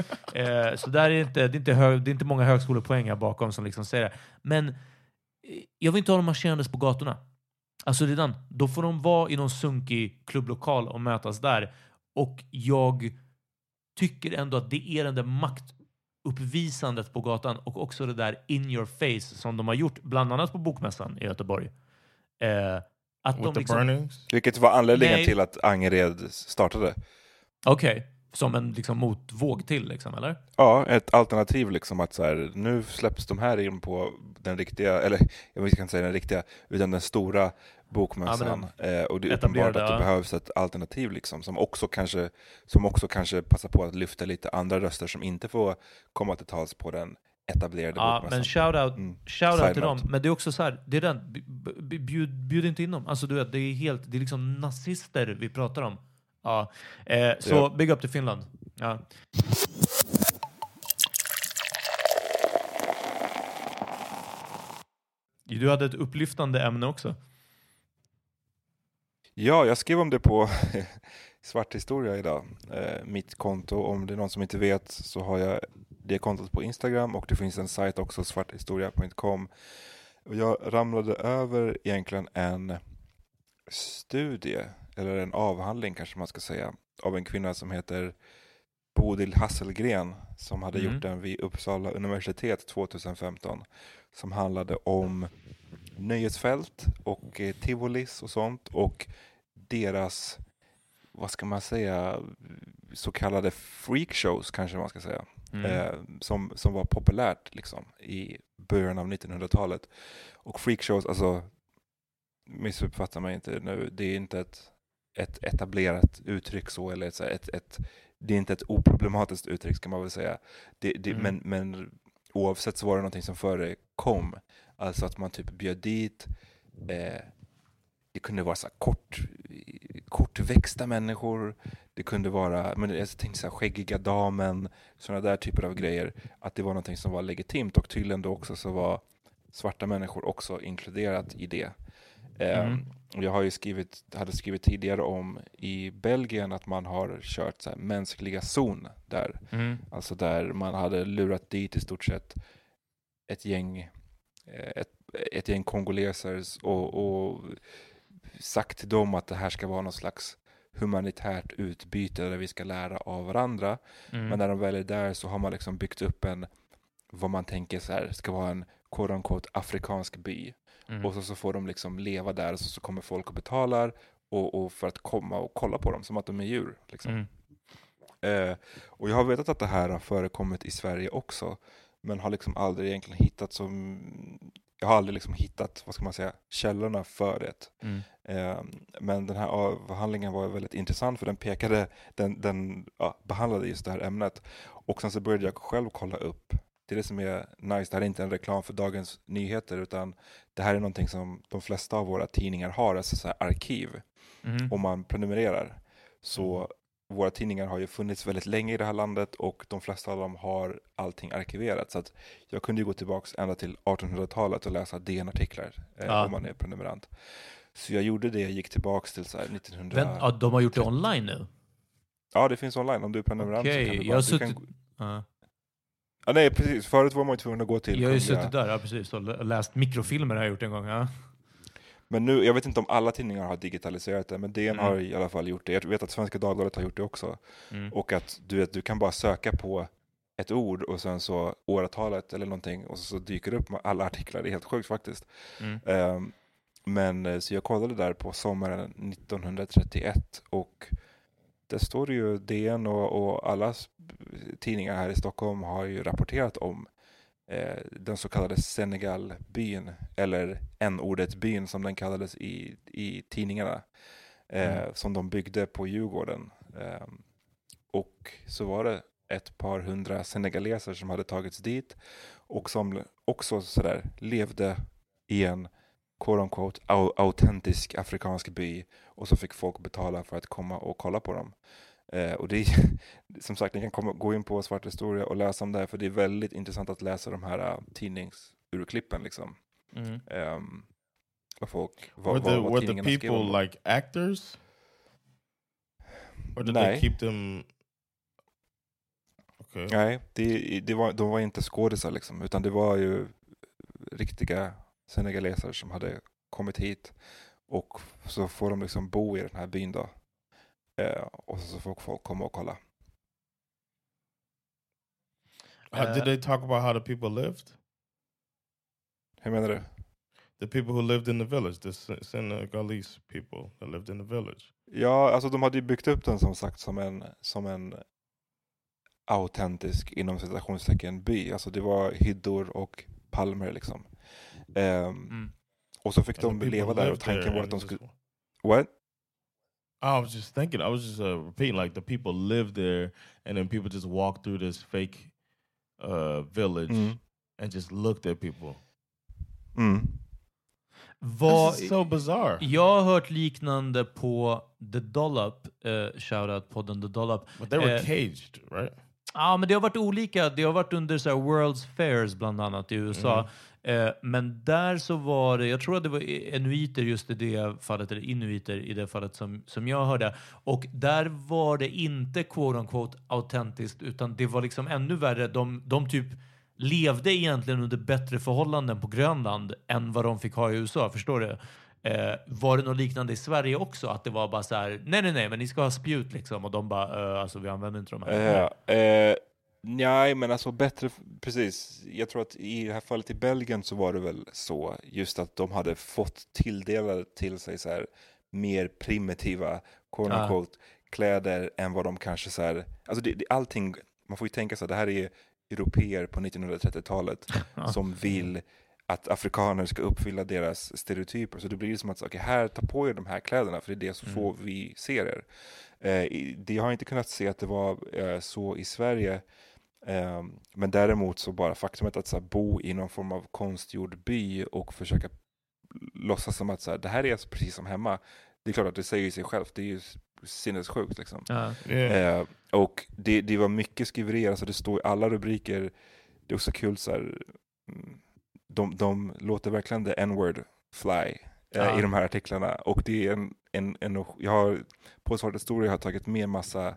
Så där är inte, det, är inte hög, det är inte många högskolepoäng här bakom som liksom säger det. Men jag vill inte ha dem marscherandes på gatorna. Alltså redan, då får de vara i någon sunkig klubblokal och mötas där. Och jag tycker ändå att det är den där maktuppvisandet på gatan och också det där in your face som de har gjort, bland annat på Bokmässan i Göteborg. Eh, att With de the liksom, burnings? Vilket var anledningen Nej. till att Angered startade. Okej, som en liksom motvåg till liksom, eller? Ja, ett alternativ liksom att så här, nu släpps de här in på den riktiga, eller jag ska inte säga den riktiga, utan den stora bokmässan. eh, och det är uppenbart att det ja. behövs ett alternativ liksom, som, också kanske, som också kanske passar på att lyfta lite andra röster som inte får komma till tals på den etablerade Ja, bokmässan. men shout-out Mm. shout out till dem. Men det är också så här, det är den, bjud, bjud inte in dem. Alltså du vet, det är helt, det är liksom nazister vi pratar om. Ja. Eh, så Ja. big up till Finland. Ja. Du hade ett upplyftande ämne också. Ja, jag skrev om det på Svart historia idag. Eh, mitt konto, om det är någon som inte vet så har jag det kontot på Instagram och det finns en sajt också, svarthistoria.com. Och Jag ramlade över egentligen en studie, eller en avhandling kanske man ska säga, av en kvinna som heter Bodil Hasselgren som hade Mm. gjort den vid Uppsala universitet 2015 som handlade om nöjesfält och eh, tivolis och sånt och deras, vad ska man säga, så kallade freakshows kanske man ska säga, Mm. eh, som, som var populärt liksom i början av 1900-talet. Och freakshows, alltså missuppfatta mig inte nu, det är inte ett, ett etablerat uttryck så, eller ett, ett, ett, det är inte ett oproblematiskt uttryck ska man väl säga. Det, det, Mm. men, men oavsett så var det någonting som förekom. Alltså att man typ bjöd dit, eh, det kunde vara så kort, kortväxta människor, det kunde vara, men jag tänkte så här, skäggiga damen, sådana där typer av grejer. Att det var någonting som var legitimt och tydligen då också så var svarta människor också inkluderat i det. Eh, Mm. Jag har ju skrivit, hade skrivit tidigare om i Belgien att man har kört så mänskliga zon där. Mm. Alltså där man hade lurat dit i stort sett ett gäng, eh, ett, ett gäng kongoleser och, och sagt till dem att det här ska vara någon slags humanitärt utbyte där vi ska lära av varandra. Mm. Men när de väl är där så har man liksom byggt upp en, vad man tänker så här, ska vara en quote unquote afrikansk by. Mm. Och så, så får de liksom leva där och så, så kommer folk och betalar och, och för att komma och kolla på dem som att de är djur. Liksom. Mm. Eh, och jag har vetat att det här har förekommit i Sverige också, men har liksom aldrig egentligen hittat som jag har aldrig liksom hittat, vad ska man säga, källorna för det. Mm. Eh, men den här avhandlingen var väldigt intressant för den pekade, den, den ja, behandlade just det här ämnet. Och sen så började jag själv kolla upp, det är det som är nice, det här är inte en reklam för Dagens Nyheter utan det här är någonting som de flesta av våra tidningar har, alltså så arkiv Mm. om man prenumererar. Så våra tidningar har ju funnits väldigt länge i det här landet och de flesta av dem har allting arkiverat. Så att jag kunde ju gå tillbaka ända till 1800-talet och läsa DN-artiklar eh, Ja. om man är prenumerant. Så jag gjorde det, jag gick tillbaka till så här 1900... Men, ja, de har gjort det online nu? Ja, det finns online. Om du är prenumerant Okej, så kan du jag har bara... Suttit... kan... Ja. Ja, nej, precis. Förut var man ju tvungen att gå till Jag har ju suttit där, ja, precis, och lä- läst mikrofilmer har jag gjort en gång. Ja. Men nu, jag vet inte om alla tidningar har digitaliserat det, men DN Mm. har i alla fall gjort det. Jag vet att Svenska Dagbladet har gjort det också. Mm. Och att du, vet, du kan bara söka på ett ord och sen så årtalet eller någonting och så, så dyker det upp med alla artiklar. Det är helt sjukt faktiskt. Mm. Ehm, men eh, så jag kollade där på sommaren 1931 och där står det ju DN och, och alla tidningar här i Stockholm har ju rapporterat om eh, den så kallade Senegalbyn, eller n-ordet byn som den kallades i, i tidningarna, eh, Mm. som de byggde på Djurgården. Ehm, och så var det ett par hundra senegaleser som hade tagits dit och som också sådär levde i en quote unquote au- autentisk afrikansk by och så fick folk betala för att komma och kolla på dem. Eh, och det är, som sagt, ni kan komma, gå in på Svart historia och läsa om det här för det är väldigt intressant att läsa de här uh, tidningsurklippen liksom. Mm. Ehm, vad folk, vad, Were the, vad, were the people like actors? Or did Nej. they keep them... Okay. Nej, det, det var, de var inte skådisar liksom, utan det var ju riktiga senegaleser som hade kommit hit och så får de liksom bo i den här byn då. Eh, och så får folk komma och kolla. Uh, did they talk about how the people lived? Hur menar du? The people who lived in the village, the Sen- Senegalese people that lived in the village. Ja, alltså de hade ju byggt upp den som sagt som en, som en autentisk inom citationstecken by. Alltså det var hyddor och palmer liksom. Ehm, Mm. Och så fick And the de leva där och tanken var att de skulle... What? I was just thinking, I was just uh, repeating, like the people lived there, and then people just walked through this fake uh, village Mm. and just looked at people. Mm. Is so bizarre. jag har hört liknande på The Dollop, uh, shoutout-podden The Dollop. But they were Eh, caged, right? Ja, men det har varit olika. Det har varit under så här World's Fairs bland annat i USA. Eh, Eh, men där så var det, jag tror att det var inuiter just i det fallet, eller inuiter i det fallet som, som jag hörde. Och där var det inte quote unquote autentiskt, utan det var liksom ännu värre. De, de typ levde egentligen under bättre förhållanden på Grönland än vad de fick ha i USA. Förstår du? Eh, var det något liknande i Sverige också? Att det var bara så här, nej, nej, nej, men ni ska ha spjut liksom. Och de bara, eh, alltså vi använder inte de här. Eh, eh, nej, men alltså bättre, precis. Jag tror att i det här fallet i Belgien så var det väl så, just att de hade fått tilldelade till sig så här mer primitiva, quote Ja. unquote, kläder än vad de kanske så här, alltså det, det, allting, man får ju tänka sig, det här är europeer på 1930-talet som vill att afrikaner ska uppfylla deras stereotyper. Så det blir som att, okej, här, ta på er de här kläderna, för det är det så så vi ser er. Eh, det jag har inte kunnat se att det var eh, så i Sverige, men däremot så bara faktumet att så här, bo i någon form av konstgjord by och försöka låtsas som att så här, det här är alltså precis som hemma. Det är klart att det säger sig självt, det är ju sinnessjukt liksom. Ja. Yeah. Eh, och det, det var mycket skriverier, alltså det står i alla rubriker, det är också kul så här, mm, de, de låter verkligen the n-word fly eh, Ja. i de här artiklarna. Och det är en, en, en jag har, på Svart historia har tagit med massa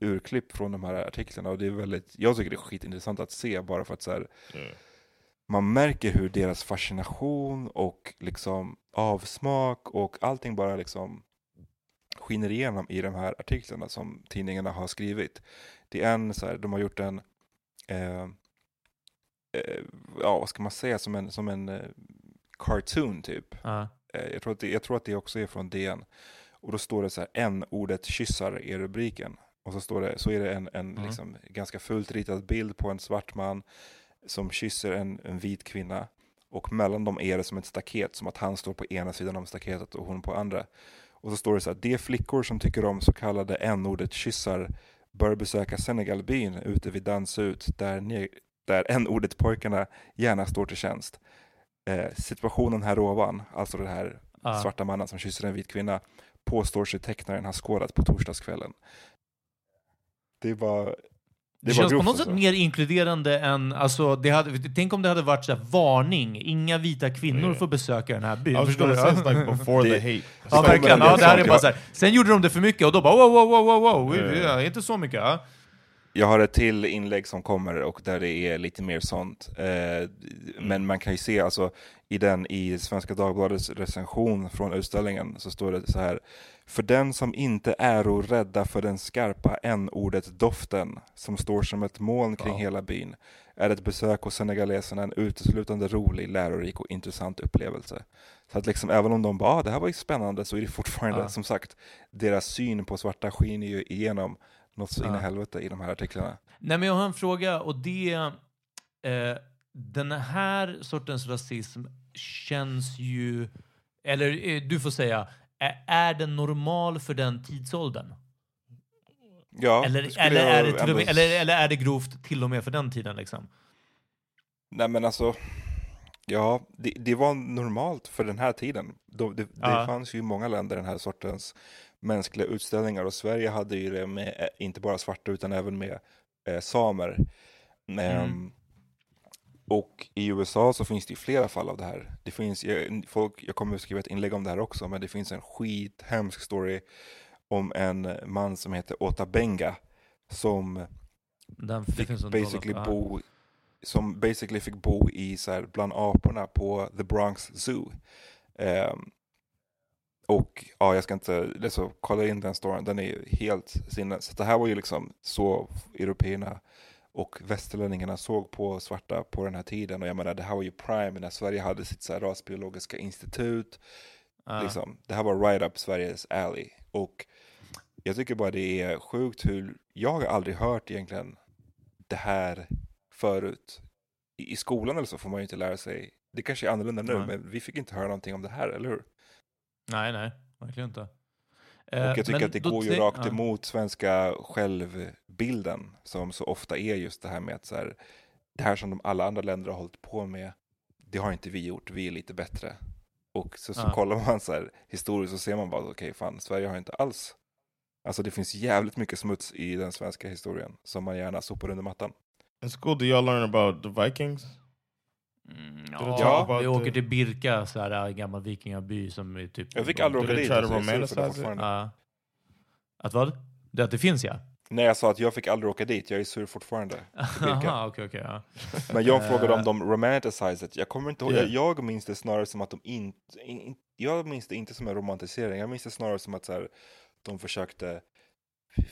urklipp från de här artiklarna och det är väldigt, jag tycker det är skitintressant att se bara för att så här, Yeah. man märker hur deras fascination och liksom avsmak och allting bara liksom skiner igenom i de här artiklarna som tidningarna har skrivit. Det är en så här, de har gjort en, eh, eh, ja vad ska man säga, som en, som en eh, cartoon typ. Eh, jag, tror att det, jag tror att det också är från DN. Och då står det så här, en ordet kyssar i rubriken. Och så, står det, så är det en, en Mm. liksom, ganska fullt ritad bild på en svart man som kysser en, en vit kvinna. Och mellan dem är det som ett staket, som att han står på ena sidan om staketet och hon på andra. Och så står det så här, de flickor som tycker om så kallade n-ordet kyssar bör besöka Senegalbyn ute vid Dansut där, där n-ordet pojkarna gärna står till tjänst. Eh, situationen här ovan, alltså den här Ja. svarta mannen som kysser en vit kvinna, påstår sig tecknaren ha skådat på torsdagskvällen. Det var... Det, var känns på något sätt alltså. mer inkluderande än... Alltså, det hade, tänk om det hade varit så här, varning, inga vita kvinnor Yeah. får besöka den här byn. Was Förstår du? like before Det- the hate. Ja, verkligen. Ja, det det här är bara så här. Sen gjorde de det för mycket och då bara wow, wow, wow, wow, wow. Ja, ja. Ja, inte så mycket. Ja. Jag har ett till inlägg som kommer och där det är lite mer sånt. Eh, men man kan ju se, alltså i den i Svenska Dagbladets recension från utställningen så står det så här. För den som inte är rädda för den skarpa n-ordet doften som står som ett moln kring Ja. hela byn är ett besök hos senegaleserna en uteslutande rolig, lärorik och intressant upplevelse. Så att liksom även om de bara, ah, det här var ju spännande, så är det fortfarande, Ja. som sagt, deras syn på svarta skiner ju igenom något så in i helvete i de här artiklarna. Nej, men jag har en fråga och det... Eh, den här sortens rasism känns ju... Eller eh, du får säga, är, är den normal för den tidsåldern? Ja, Eller, eller, är det ändå- med, eller, eller är det grovt till och med för den tiden? Liksom? Nej men alltså, ja, det, det var normalt för den här tiden. Då, det, det fanns ju i många länder den här sortens mänskliga utställningar och Sverige hade ju det med eh, inte bara svarta utan även med eh, samer. Ehm, och i USA så finns det ju flera fall av det här. Det finns, jag, folk, jag kommer att skriva ett inlägg om det här också, men det finns en skithemsk story om en man som heter Ota Benga som Den, fick basically bo som basically fick bo i så här, bland aporna på The Bronx Zoo. Ehm, och ja, jag ska inte, så, kolla in den storyn, den är ju helt sinnes. Så det här var ju liksom så européerna och västerlänningarna såg på svarta på den här tiden. Och jag menar, det här var ju prime när Sverige hade sitt så här, rasbiologiska institut. Ja. Liksom, det här var right up Sveriges alley. Och jag tycker bara det är sjukt hur, jag har aldrig hört egentligen det här förut. I, I skolan eller så får man ju inte lära sig, det kanske är annorlunda nu, Nej. men vi fick inte höra någonting om det här, eller hur? Nej, nej, verkligen inte. Och Eh, jag tycker men att det går ju rakt ja. emot svenska självbilden, som så ofta är just det här med att så här, det här som de alla andra länder har hållit på med, det har inte vi gjort, vi är lite bättre. Och så, så Ja. kollar man så här historiskt så ser man bara, okej fan, Sverige har inte alls, alltså det finns jävligt mycket smuts i den svenska historien som man gärna sopar under mattan. In school, do y'all learn about the Vikings? Mm, ja, vi åker till Birka, så här, en gammal vikingaby som är typ... Jag fick aldrig åka dit. Ja. Att vad? Det att det finns ja. Nej, jag sa att jag fick aldrig åka dit, jag är sur fortfarande. Aha, okej, okej. ja. Men jag Eh. frågade om de romanticize it. Jag kommer inte ihåg, Yeah. jag minns det snarare som att de inte, in, jag minns det inte som en romantisering. Jag minns det snarare som att så här, de försökte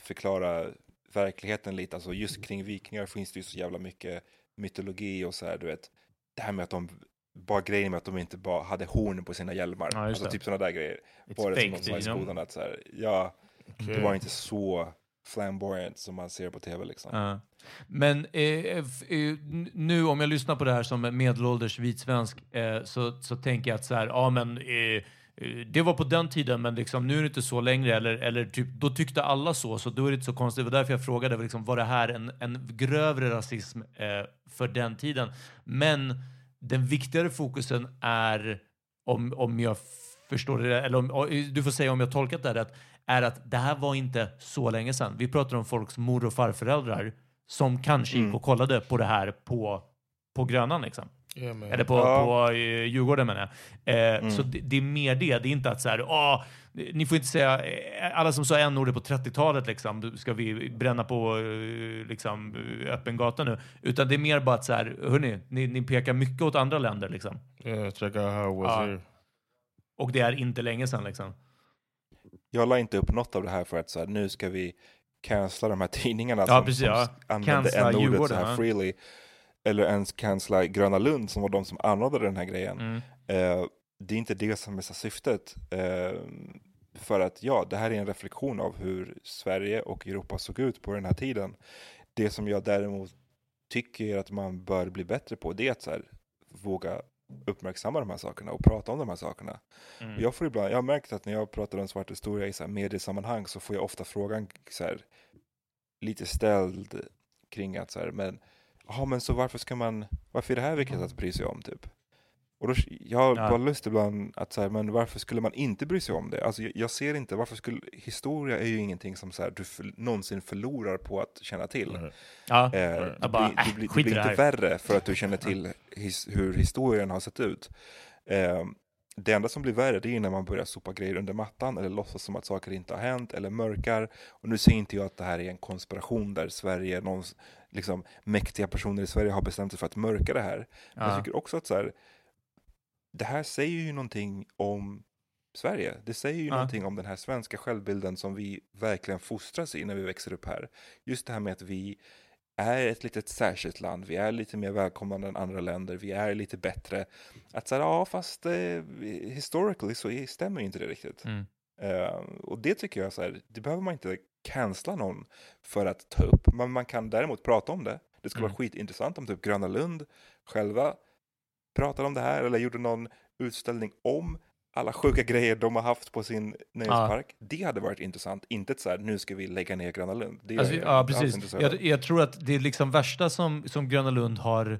förklara verkligheten lite. Alltså just kring vikingar finns det ju så jävla mycket mytologi och så här, du vet. Det här med att de, bara grejen med att de inte bara hade horn på sina hjälmar. Ja, alltså det. typ sådana där grejer. It's Var det som de sa i skolan att så här, ja, det Okay. var inte så flamboyant som man ser på tv liksom. Ja. Men eh, f- eh, nu om jag lyssnar på det här som medelålders vitsvensk eh, så, så tänker jag att så här, ja men eh, det var på den tiden men liksom, nu är det inte så längre. Eller, eller typ, då tyckte alla så, så då är det inte så konstigt. Det var därför jag frågade, liksom, var det här en, en grövre rasism eh, för den tiden? Men den viktigare fokusen är, om, om jag förstår det, eller om, du får säga om jag tolkat det här rätt, är att det här var inte så länge sedan. Vi pratar om folks mor och farföräldrar som kanske gick och kollade på det här på, på Grönan. Liksom. Eller på, Ja. på eh, Djurgården menar jag. Eh, Så det, det är mer det. Det är inte att så här, "Åh, ni får inte säga, eh, alla som sa n-ordet på 30-talet liksom, ska vi bränna på eh, liksom, öppen gata nu. Utan det är mer bara att så här, hörni, ni, ni pekar mycket åt andra länder liksom. yeah, check out how was Ja. here. Och det är inte länge sedan liksom. Jag la inte upp något av det här för att så här, nu ska vi cancella de här tidningarna Ja, som, precis, som ja. använde Cancella n-ordet så här ja. freely. Eller ens cancella Gröna Lund som var de som anordnade den här grejen. Mm. Eh, det är inte det som är syftet. Eh, för att ja, det här är en reflektion av hur Sverige och Europa såg ut på den här tiden. Det som jag däremot tycker att man bör bli bättre på det är att så här, våga uppmärksamma de här sakerna och prata om de här sakerna. Mm. Jag, får ibland, jag har märkt att när jag pratar om svart historia i så här mediesammanhang så får jag ofta frågan så här, lite ställd kring att så här, men, aha, men så varför ska man, varför är det här viktigt att bry sig om typ? Och då, jag har Ja. bara lust ibland att här, men varför skulle man inte bry sig om det? Alltså jag, jag ser inte, varför skulle, historia är ju ingenting som så här, du för, någonsin förlorar på att känna till. Right. Ja. Eh, Jag det, bara, blir, äh, det, blir, det skit i blir det inte värre för att du känner till his, hur historien har sett ut. Eh, det enda som blir värre det är när man börjar sopa grejer under mattan eller låtsas som att saker inte har hänt eller mörkar. Och nu säger inte jag att det här är en konspiration där Sverige, någon, liksom, mäktiga personer i Sverige har bestämt sig för att mörka det här. Men jag Ja. tycker också att så här, det här säger ju någonting om Sverige. Det säger ju Ja. någonting om den här svenska självbilden som vi verkligen fostras i när vi växer upp här. Just det här med att vi är ett litet särskilt land, vi är lite mer välkomnande än andra länder, vi är lite bättre. Att säga, ja fast eh, historically så stämmer ju inte det riktigt. Mm. Eh, och det tycker jag så här, det behöver man inte cancella någon för att ta upp, men man kan däremot prata om det. Det skulle Mm. vara skitintressant om typ Gröna Lund själva pratade om det här eller gjorde någon utställning om alla sjuka grejer de har haft på sin nöjespark. Det hade varit intressant. Inte ett så här, nu ska vi lägga ner Gröna Lund. Det Alltså, ja, precis. Jag, jag tror att det liksom värsta som, som Gröna Lund har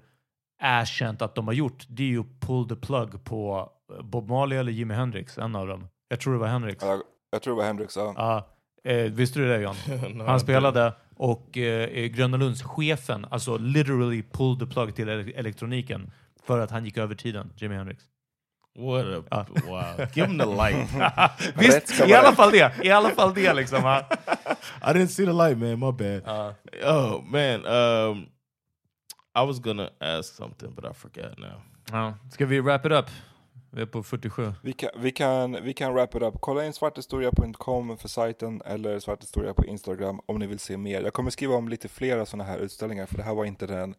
erkänt att de har gjort, det är ju pull the plug på Bob Marley eller Jimi Hendrix, en av dem. Jag tror det var Hendrix. Ja, jag tror det var Hendrix, ja. Ja, eh, visste du det John? Han spelade och eh, Gröna Lunds chefen, alltså literally pulled the plug till ele- elektroniken för att han gick över tiden, Jimi Hendrix. What a Ja. wow! Give him the light. Visst, i alla fall det. I alla fall det liksom. I didn't see the light, man. My bad. oh man, um, I was gonna ask something, but I forgot now. Ja. Ska vi wrap it up? Vi är på 47. Vi kan, vi, kan, vi kan wrap it up. Kolla in svarthistoria.com för sajten eller svarthistoria på Instagram om ni vill se mer. Jag kommer skriva om lite flera sådana här utställningar för det här var inte den,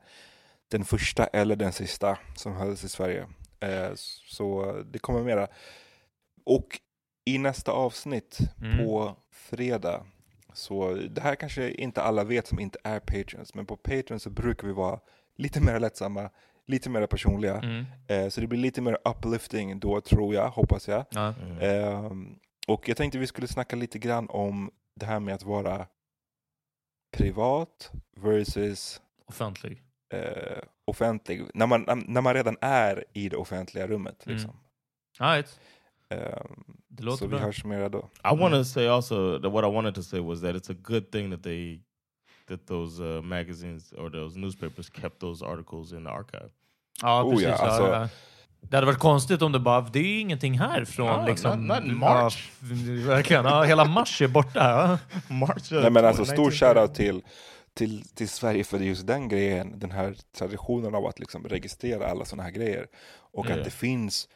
den första eller den sista som hölls i Sverige. Eh, så det kommer mera. Och i nästa avsnitt Mm. på fredag så det här kanske inte alla vet som inte är patrons men på Patreon så brukar vi vara lite mer lättsamma, lite mer personliga. Mm. Eh, så det blir lite mer uplifting då tror jag, hoppas jag. Ja. Ehm, och jag tänkte vi skulle snacka lite grann om det här med att vara privat versus Offentlig. eh, offentlig. När man, när man redan är i det offentliga rummet. Mm. Liksom. All right. Ehm, Det låter vi bra. hörs mera då. I want to say also that what I wanted to say was that it's a good thing that they that those uh, magazines or those newspapers kept those articles in the archive. Ja, Oh, precis. ja, ja, alltså- ja. Det hade varit konstigt om det bara, det är ingenting här från Ja, liksom... in March. Ja, verkligen. Ja, hela mars är borta. Ja. March. Nej men alltså stor shoutout till, till, till Sverige för just den grejen, den här traditionen av att liksom registrera alla sådana här grejer. Och Ja. att det finns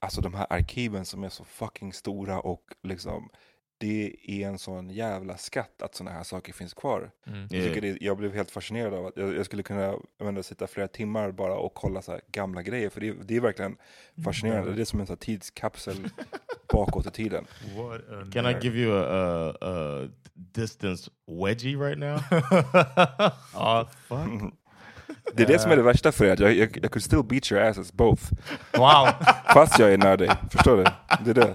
alltså de här arkiven som är så fucking stora och liksom det är en sån jävla skatt att sådana här saker finns kvar. Mm. Jag, tycker det, jag blev helt fascinerad av att jag, jag skulle kunna menar, sitta flera timmar bara och kolla så här gamla grejer. För det, det är verkligen fascinerande. Det är som en här tidskapsel bakåt i tiden. Can I give you a, a, a distance wedgie right now? ja. Fuck. Det är det som är det värsta för er. Jag, jag, jag could still beat your asses both. Wow. Fast jag är nördig. Förstår du? Det är det.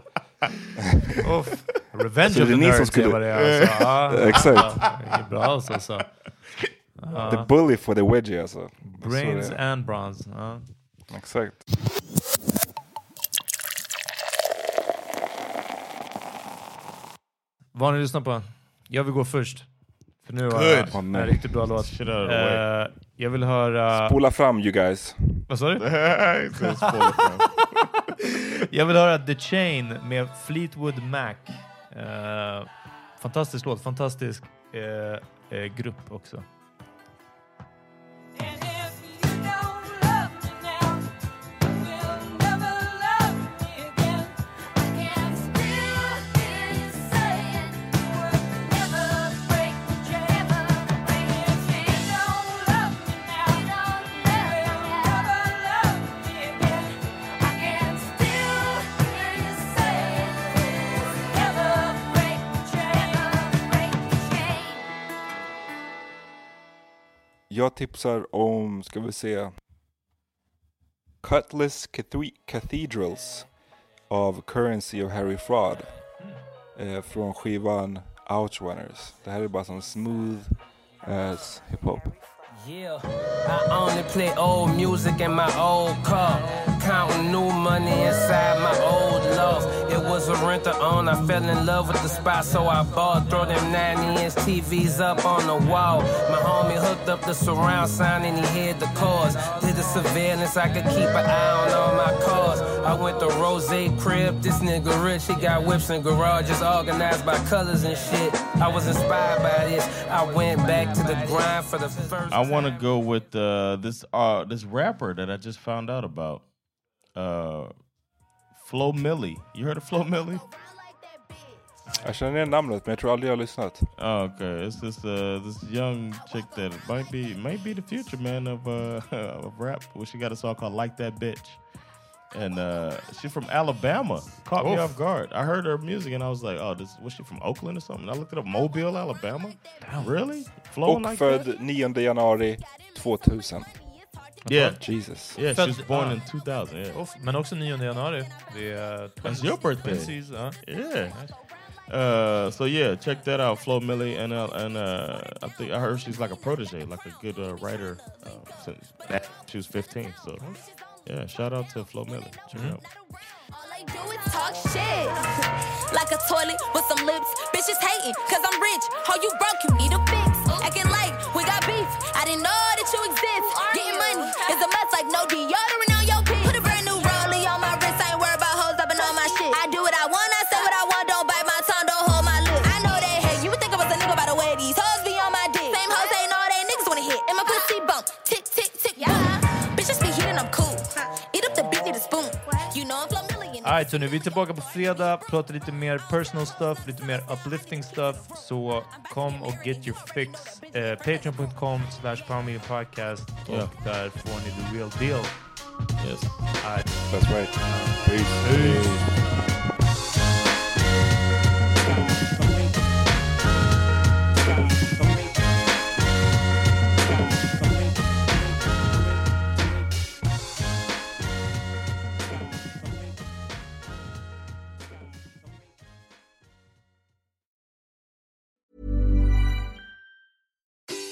Revenge Så of det the nerds skulle- är vad det är. Alltså. Ja, Exakt. Är bra alltså. Så. The bully for the wedgie alltså. Brains Så and bronze. Det. Exakt. Vad har ni lyssnat på? Jag vill gå först. För nu har jag en riktigt bra låt. Eh, jag vill höra... Spola fram you guys. Vad sa du? Jag vill höra The Chain med Fleetwood Mac. Eh, fantastisk låt, fantastisk eh, eh, grupp också. Jag tipsar om, ska vi se, Cutlass Cathedrals av Currency of Harry Fraud. Eh, från skivan Outrunners. Det här är bara som smooth as hiphop. Yeah, I only play old music in my old car. Counting new money inside my old love Was a renter on. I fell in love with the spot, so I bought. Throw them 90 inch TVs up on the wall. My homie hooked up the surround sound and he hid the cars. Did the surveillance, I could keep an eye on all my cars. I went to Rose Crib. This nigga rich, he got whips and garages organized by colors and shit. I was inspired by this. I went back to the grind for the first I want to go with uh, this uh, this rapper that I just found out about. Uh, Flo Millie. You heard of Flo Millie? Jag känner igen namnet men jag tror aldrig jag har lyssnat. Oh, okay, it's this uh, this young chick that might be might be the future man of uh, of rap. Well, she got a song called "Like That Bitch," and uh, she's from Alabama. Caught me off guard. I heard her music and I was like, "Oh, this was she from Oakland or something?" I looked it up, Mobile, Alabama. Really? Flowing Och like that? född 9 januari 2000. Yeah, Jesus. yeah. She Född- was born ah. in 2000. Yeah. Uff, men också 9 januari. Det är That's your birthday. twinsies, ja. Yeah. Uh, so yeah, check that out, Flo Millie, and uh, and uh, I think I heard she's like a protege, like a good uh, writer uh, since that she was 15. So yeah, shout out to Flo Millie. Check it out. All they do is talk shit. Like a toilet with some lips. Bitches hating, cause I'm rich. How you broke, you need a fix. Acting like we got beef. I didn't know that you exist. Money is a mess like no deodorant Flo Millie. Alright, så nu är vi tillbaka på fredag, pratar lite mer personal stuff, lite mer uplifting stuff. Så kom och get your fix. Eh, Patreon.com slash podcast och Ja. där får ni the real deal. Yes. Alright. That's right. Peace.